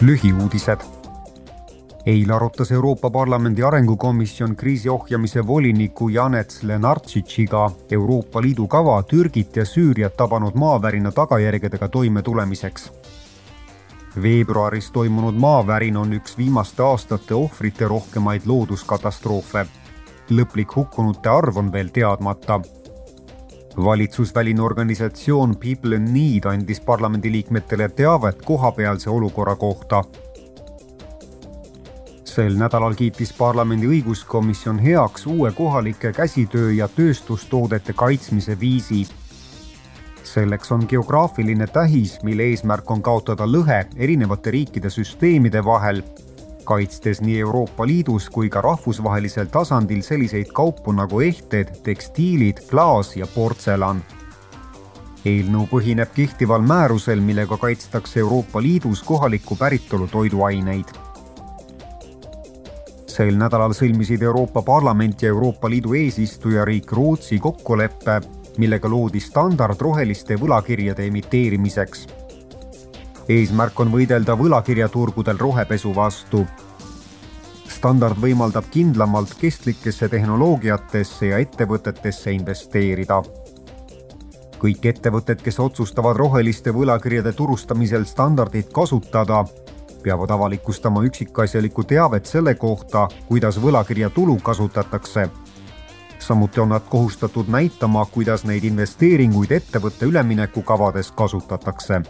lühiuudised. eile arutas Euroopa Parlamendi arengukomisjon kriisi ohjamise voliniku Janets Lenartšitšiga Euroopa Liidu kava Türgit ja Süüriat tabanud maavärina tagajärgedega toimetulemiseks. veebruaris toimunud maavärin on üks viimaste aastate ohvrite rohkemaid looduskatastroofe. lõplik hukkunute arv on veel teadmata valitsusväline organisatsioon People in Need andis parlamendiliikmetele teavet kohapealse olukorra kohta. sel nädalal kiitis parlamendi õiguskomisjon heaks uue kohalike käsitöö ja tööstustoodete kaitsmise viisi. selleks on geograafiline tähis, mille eesmärk on kaotada lõhe erinevate riikide süsteemide vahel kaitstes nii Euroopa Liidus kui ka rahvusvahelisel tasandil selliseid kaupu nagu ehted, tekstiilid, klaas ja portselan. eelnõu põhineb kehtival määrusel, millega kaitstakse Euroopa Liidus kohaliku päritolu toiduaineid. sel nädalal sõlmisid Euroopa Parlament ja Euroopa Liidu eesistujariik Rootsi kokkuleppe, millega loodi standard roheliste võlakirjade emiteerimiseks eesmärk on võidelda võlakirjaturgudel rohepesu vastu. standard võimaldab kindlamalt kestlikesse tehnoloogiatesse ja ettevõtetesse investeerida. kõik ettevõtted, kes otsustavad roheliste võlakirjade turustamisel standardit kasutada, peavad avalikustama üksikasjalikku teavet selle kohta, kuidas võlakirja tulu kasutatakse samuti on nad kohustatud näitama, kuidas neid investeeringuid ettevõtte üleminekukavades kasutatakse